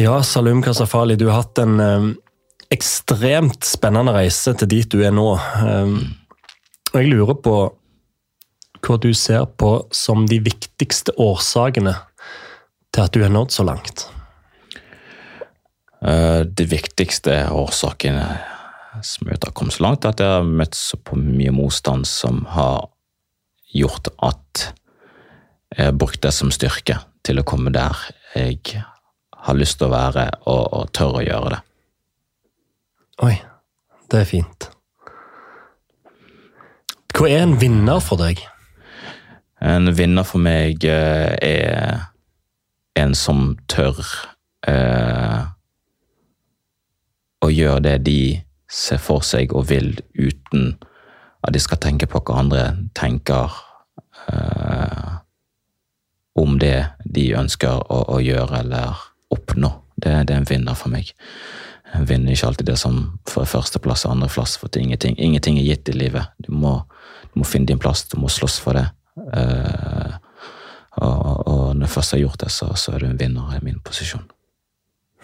Ja, Salum Kasafali, du har hatt en eh, ekstremt spennende reise til dit du er nå. Um, og jeg lurer på hva du ser på som de viktigste årsakene til at du har nådd så langt. De det viktigste årsakene som jeg har kommet så langt, er at jeg har møtt så på mye motstand som har gjort at jeg har brukt det som styrke til å komme der jeg har lyst til å være, og, og tør å gjøre det. Oi, det er fint. Hva er en vinner for deg? En vinner for meg eh, er en som tør eh, å gjøre det de ser for seg og vil, uten at de skal tenke på hva andre tenker eh, om det de ønsker å, å gjøre eller oppnå. Det, det, er en vinner for meg. En vinner ikke alltid det som får førsteplass og andreplass, for ingenting, ingenting, er gitt i livet. Du må, du må, finne din plass, du må slåss for det. Uh, og, og, når jeg først har gjort det, så, så er du en vinner i min posisjon.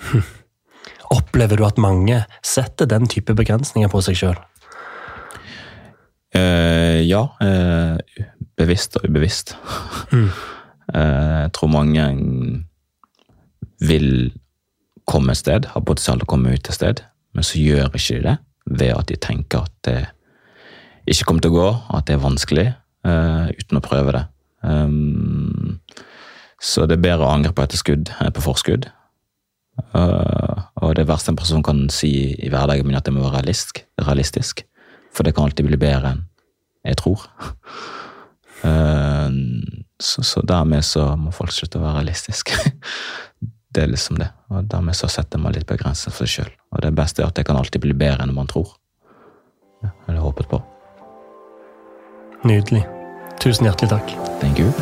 Opplever du at mange setter den type begrensninger på seg sjøl? Uh, ja. Uh, bevisst og ubevisst. Mm. jeg tror mange vil komme et sted, har potensial til å komme ut et sted, men så gjør ikke de det ved at de tenker at det ikke kommer til å gå, at det er vanskelig, uh, uten å prøve det. Um, så det er bedre å angre på etterskudd enn på forskudd. Uh, og det verste en person kan si i hverdagen min, at det må være realistisk, realistisk. For det kan alltid bli bedre enn jeg tror. Uh, så, så, dermed så må folk slutte å være realistiske. Det er liksom det. Og dermed så setter man litt begrenset for seg sjøl. Og det beste er at det kan alltid bli bedre enn man tror. Ja, eller håpet på. Nydelig. Tusen hjertelig takk. Thank you.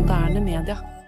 Moderne media.